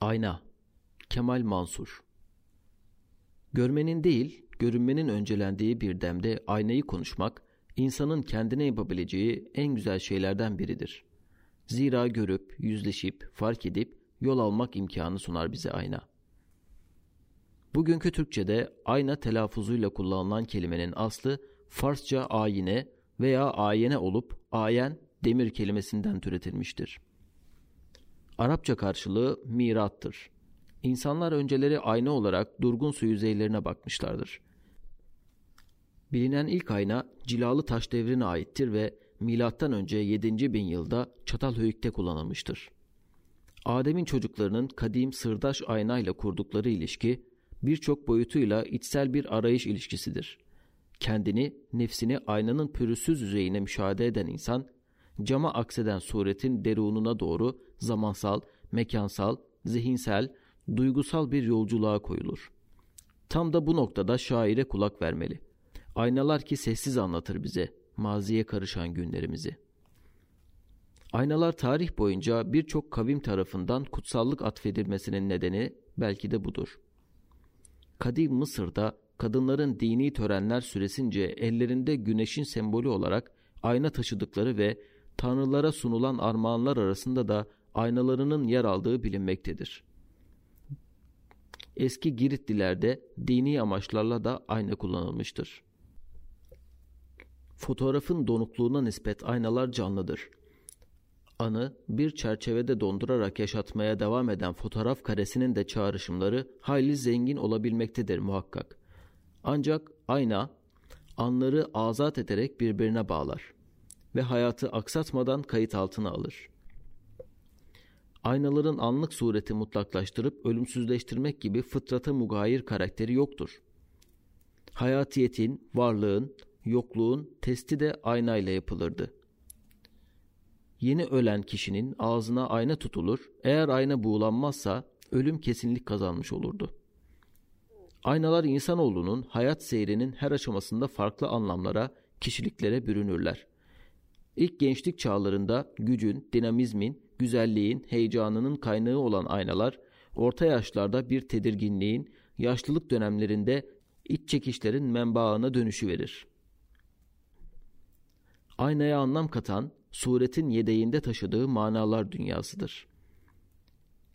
Ayna Kemal Mansur Görmenin değil, görünmenin öncelendiği bir demde aynayı konuşmak, insanın kendine yapabileceği en güzel şeylerden biridir. Zira görüp, yüzleşip, fark edip yol almak imkanı sunar bize ayna. Bugünkü Türkçe'de ayna telaffuzuyla kullanılan kelimenin aslı Farsça ayine veya ayene olup ayen demir kelimesinden türetilmiştir. Arapça karşılığı mirattır. İnsanlar önceleri ayna olarak durgun su yüzeylerine bakmışlardır. Bilinen ilk ayna cilalı taş devrine aittir ve milattan önce 7. bin yılda Çatalhöyük'te kullanılmıştır. Adem'in çocuklarının kadim sırdaş aynayla kurdukları ilişki birçok boyutuyla içsel bir arayış ilişkisidir. Kendini, nefsini aynanın pürüzsüz yüzeyine müşahede eden insan, cama akseden suretin derununa doğru zamansal, mekansal, zihinsel, duygusal bir yolculuğa koyulur. Tam da bu noktada şaire kulak vermeli. Aynalar ki sessiz anlatır bize maziye karışan günlerimizi. Aynalar tarih boyunca birçok kavim tarafından kutsallık atfedilmesinin nedeni belki de budur. Kadim Mısır'da kadınların dini törenler süresince ellerinde güneşin sembolü olarak ayna taşıdıkları ve tanrılara sunulan armağanlar arasında da aynalarının yer aldığı bilinmektedir. Eski Giritlilerde dini amaçlarla da ayna kullanılmıştır. Fotoğrafın donukluğuna nispet aynalar canlıdır. Anı bir çerçevede dondurarak yaşatmaya devam eden fotoğraf karesinin de çağrışımları hayli zengin olabilmektedir muhakkak. Ancak ayna anları azat ederek birbirine bağlar ve hayatı aksatmadan kayıt altına alır. Aynaların anlık sureti mutlaklaştırıp ölümsüzleştirmek gibi fıtrata mugayir karakteri yoktur. Hayatiyetin, varlığın, yokluğun testi de aynayla yapılırdı. Yeni ölen kişinin ağzına ayna tutulur, eğer ayna buğulanmazsa ölüm kesinlik kazanmış olurdu. Aynalar insanoğlunun hayat seyrinin her aşamasında farklı anlamlara, kişiliklere bürünürler. İlk gençlik çağlarında gücün, dinamizmin, güzelliğin, heyecanının kaynağı olan aynalar, orta yaşlarda bir tedirginliğin, yaşlılık dönemlerinde iç çekişlerin menbaına dönüşü verir. Aynaya anlam katan, suretin yedeğinde taşıdığı manalar dünyasıdır.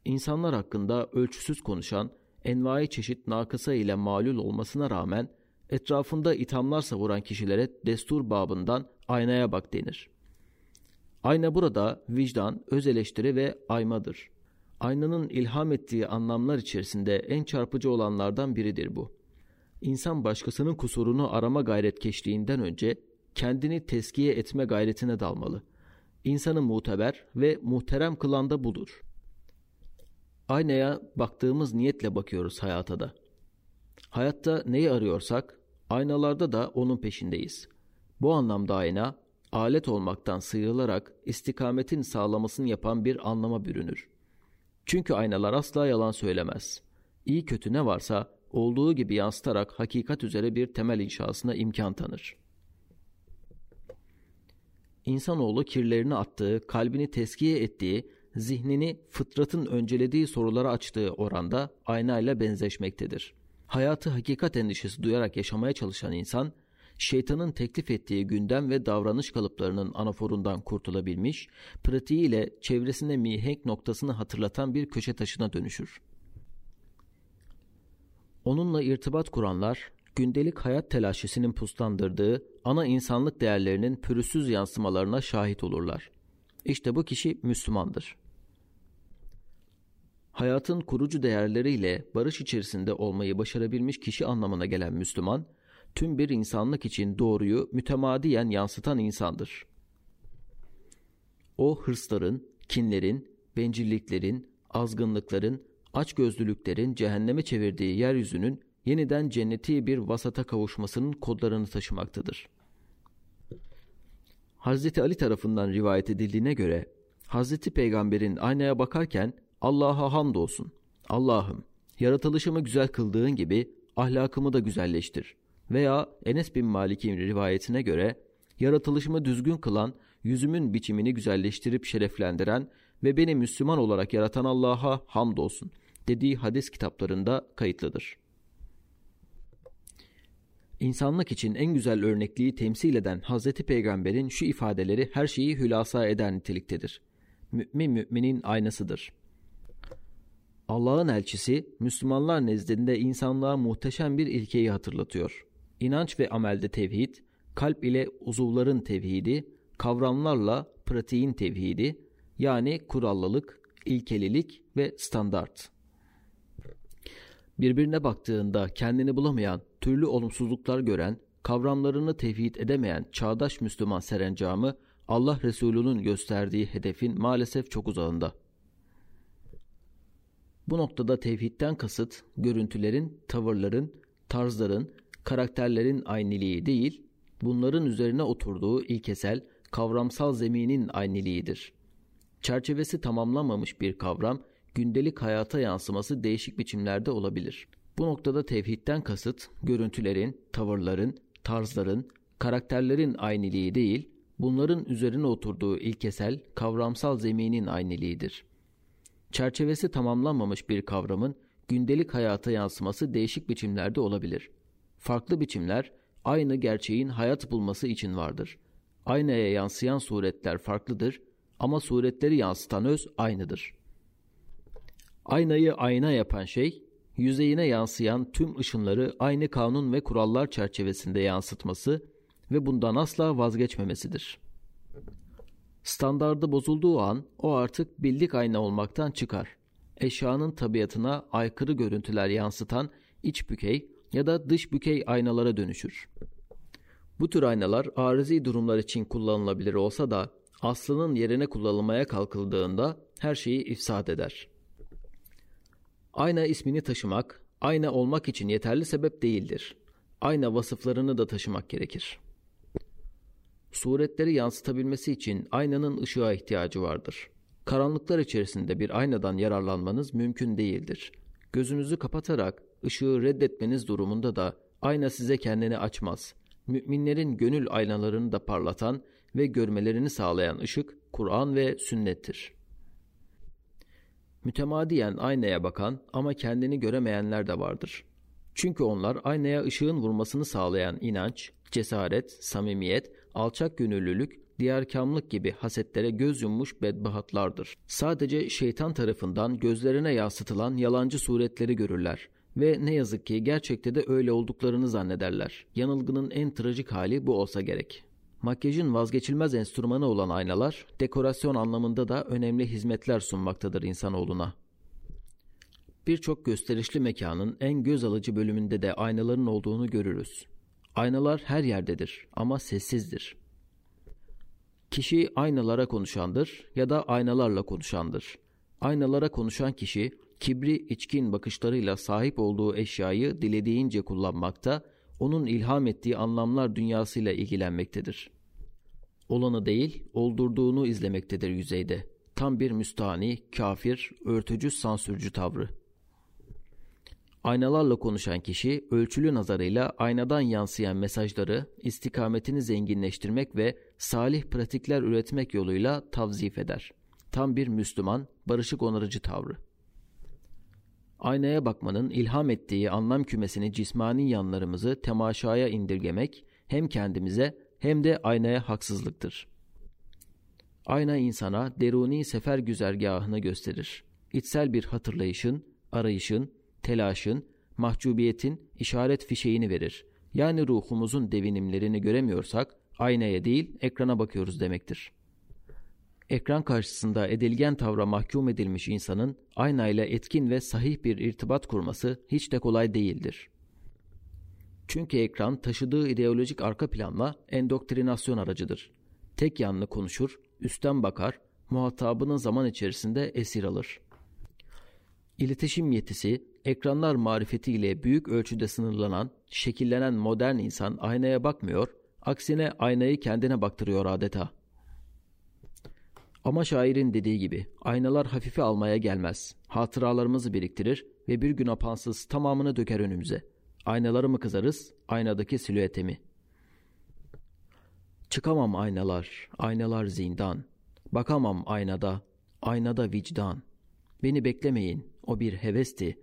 İnsanlar hakkında ölçüsüz konuşan, envai çeşit nakısa ile malul olmasına rağmen, etrafında ithamlar savuran kişilere destur babından aynaya bak denir. Ayna burada vicdan, öz eleştiri ve aymadır. Aynanın ilham ettiği anlamlar içerisinde en çarpıcı olanlardan biridir bu. İnsan başkasının kusurunu arama gayret keşliğinden önce kendini teskiye etme gayretine dalmalı. İnsanı muteber ve muhterem kılan da budur. Aynaya baktığımız niyetle bakıyoruz hayata da. Hayatta neyi arıyorsak aynalarda da onun peşindeyiz. Bu anlamda ayna alet olmaktan sıyrılarak istikametin sağlamasını yapan bir anlama bürünür. Çünkü aynalar asla yalan söylemez. İyi kötü ne varsa olduğu gibi yansıtarak hakikat üzere bir temel inşasına imkan tanır. İnsanoğlu kirlerini attığı, kalbini teskiye ettiği, zihnini fıtratın öncelediği sorulara açtığı oranda aynayla benzeşmektedir. Hayatı hakikat endişesi duyarak yaşamaya çalışan insan, şeytanın teklif ettiği gündem ve davranış kalıplarının anaforundan kurtulabilmiş, pratiğiyle çevresine mihenk noktasını hatırlatan bir köşe taşına dönüşür. Onunla irtibat kuranlar, gündelik hayat telaşesinin puslandırdığı ana insanlık değerlerinin pürüzsüz yansımalarına şahit olurlar. İşte bu kişi Müslümandır. Hayatın kurucu değerleriyle barış içerisinde olmayı başarabilmiş kişi anlamına gelen Müslüman, tüm bir insanlık için doğruyu mütemadiyen yansıtan insandır. O hırsların, kinlerin, bencilliklerin, azgınlıkların, açgözlülüklerin cehenneme çevirdiği yeryüzünün yeniden cenneti bir vasata kavuşmasının kodlarını taşımaktadır. Hazreti Ali tarafından rivayet edildiğine göre Hazreti Peygamber'in aynaya bakarken Allah'a hamdolsun. Allah'ım yaratılışımı güzel kıldığın gibi ahlakımı da güzelleştir. Veya Enes bin Malik'in rivayetine göre yaratılışımı düzgün kılan, yüzümün biçimini güzelleştirip şereflendiren ve beni Müslüman olarak yaratan Allah'a hamdolsun dediği hadis kitaplarında kayıtlıdır. İnsanlık için en güzel örnekliği temsil eden Hazreti Peygamber'in şu ifadeleri her şeyi hülasa eder niteliktedir. Mümin müminin aynasıdır. Allah'ın elçisi Müslümanlar nezdinde insanlığa muhteşem bir ilkeyi hatırlatıyor. İnanç ve amelde tevhid, kalp ile uzuvların tevhidi, kavramlarla pratiğin tevhidi, yani kurallılık, ilkelilik ve standart. Birbirine baktığında kendini bulamayan, türlü olumsuzluklar gören, kavramlarını tevhid edemeyen çağdaş Müslüman serencamı Allah Resulü'nün gösterdiği hedefin maalesef çok uzağında. Bu noktada tevhidden kasıt görüntülerin, tavırların, tarzların, karakterlerin ayniliği değil, bunların üzerine oturduğu ilkesel, kavramsal zeminin ayniliğidir. Çerçevesi tamamlanmamış bir kavram, gündelik hayata yansıması değişik biçimlerde olabilir. Bu noktada tevhidden kasıt, görüntülerin, tavırların, tarzların, karakterlerin ayniliği değil, bunların üzerine oturduğu ilkesel, kavramsal zeminin ayniliğidir. Çerçevesi tamamlanmamış bir kavramın gündelik hayata yansıması değişik biçimlerde olabilir. Farklı biçimler aynı gerçeğin hayat bulması için vardır. Aynaya yansıyan suretler farklıdır ama suretleri yansıtan öz aynıdır. Aynayı ayna yapan şey, yüzeyine yansıyan tüm ışınları aynı kanun ve kurallar çerçevesinde yansıtması ve bundan asla vazgeçmemesidir. Standardı bozulduğu an o artık bildik ayna olmaktan çıkar. Eşyanın tabiatına aykırı görüntüler yansıtan iç bükey ya da dış bükey aynalara dönüşür. Bu tür aynalar arızi durumlar için kullanılabilir olsa da aslının yerine kullanılmaya kalkıldığında her şeyi ifsad eder. Ayna ismini taşımak, ayna olmak için yeterli sebep değildir. Ayna vasıflarını da taşımak gerekir. Suretleri yansıtabilmesi için aynanın ışığa ihtiyacı vardır. Karanlıklar içerisinde bir aynadan yararlanmanız mümkün değildir. Gözünüzü kapatarak ışığı reddetmeniz durumunda da ayna size kendini açmaz. Müminlerin gönül aynalarını da parlatan ve görmelerini sağlayan ışık Kur'an ve sünnettir. Mütemadiyen aynaya bakan ama kendini göremeyenler de vardır. Çünkü onlar aynaya ışığın vurmasını sağlayan inanç, cesaret, samimiyet, alçak gönüllülük, diyarkamlık gibi hasetlere göz yummuş bedbahatlardır. Sadece şeytan tarafından gözlerine yansıtılan yalancı suretleri görürler ve ne yazık ki gerçekte de öyle olduklarını zannederler. Yanılgının en trajik hali bu olsa gerek. Makyajın vazgeçilmez enstrümanı olan aynalar, dekorasyon anlamında da önemli hizmetler sunmaktadır insanoğluna. Birçok gösterişli mekanın en göz alıcı bölümünde de aynaların olduğunu görürüz. Aynalar her yerdedir ama sessizdir. Kişi aynalara konuşandır ya da aynalarla konuşandır. Aynalara konuşan kişi kibri içkin bakışlarıyla sahip olduğu eşyayı dilediğince kullanmakta, onun ilham ettiği anlamlar dünyasıyla ilgilenmektedir. Olanı değil, oldurduğunu izlemektedir yüzeyde. Tam bir müstahni, kafir, örtücü, sansürcü tavrı. Aynalarla konuşan kişi ölçülü nazarıyla aynadan yansıyan mesajları istikametini zenginleştirmek ve salih pratikler üretmek yoluyla tavzif eder. Tam bir Müslüman, barışık onarıcı tavrı. Aynaya bakmanın ilham ettiği anlam kümesini cismani yanlarımızı temaşaya indirgemek hem kendimize hem de aynaya haksızlıktır. Ayna insana deruni sefer güzergahını gösterir. İçsel bir hatırlayışın, arayışın, telaşın, mahcubiyetin işaret fişeğini verir. Yani ruhumuzun devinimlerini göremiyorsak aynaya değil ekrana bakıyoruz demektir. Ekran karşısında edilgen tavra mahkum edilmiş insanın aynayla etkin ve sahih bir irtibat kurması hiç de kolay değildir. Çünkü ekran taşıdığı ideolojik arka planla endoktrinasyon aracıdır. Tek yanlı konuşur, üstten bakar, muhatabını zaman içerisinde esir alır. İletişim yetisi, ekranlar marifetiyle büyük ölçüde sınırlanan, şekillenen modern insan aynaya bakmıyor, aksine aynayı kendine baktırıyor adeta. Ama şairin dediği gibi aynalar hafife almaya gelmez. Hatıralarımızı biriktirir ve bir gün apansız tamamını döker önümüze. Aynaları mı kızarız, aynadaki silüete mi? Çıkamam aynalar, aynalar zindan. Bakamam aynada, aynada vicdan. Beni beklemeyin, o bir hevesti.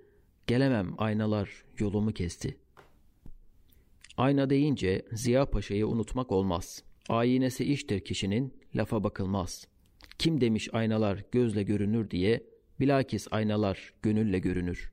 Gelemem aynalar, yolumu kesti. Ayna deyince Ziya Paşa'yı unutmak olmaz. Ayinesi iştir kişinin, lafa bakılmaz.'' Kim demiş aynalar gözle görünür diye, bilakis aynalar gönülle görünür.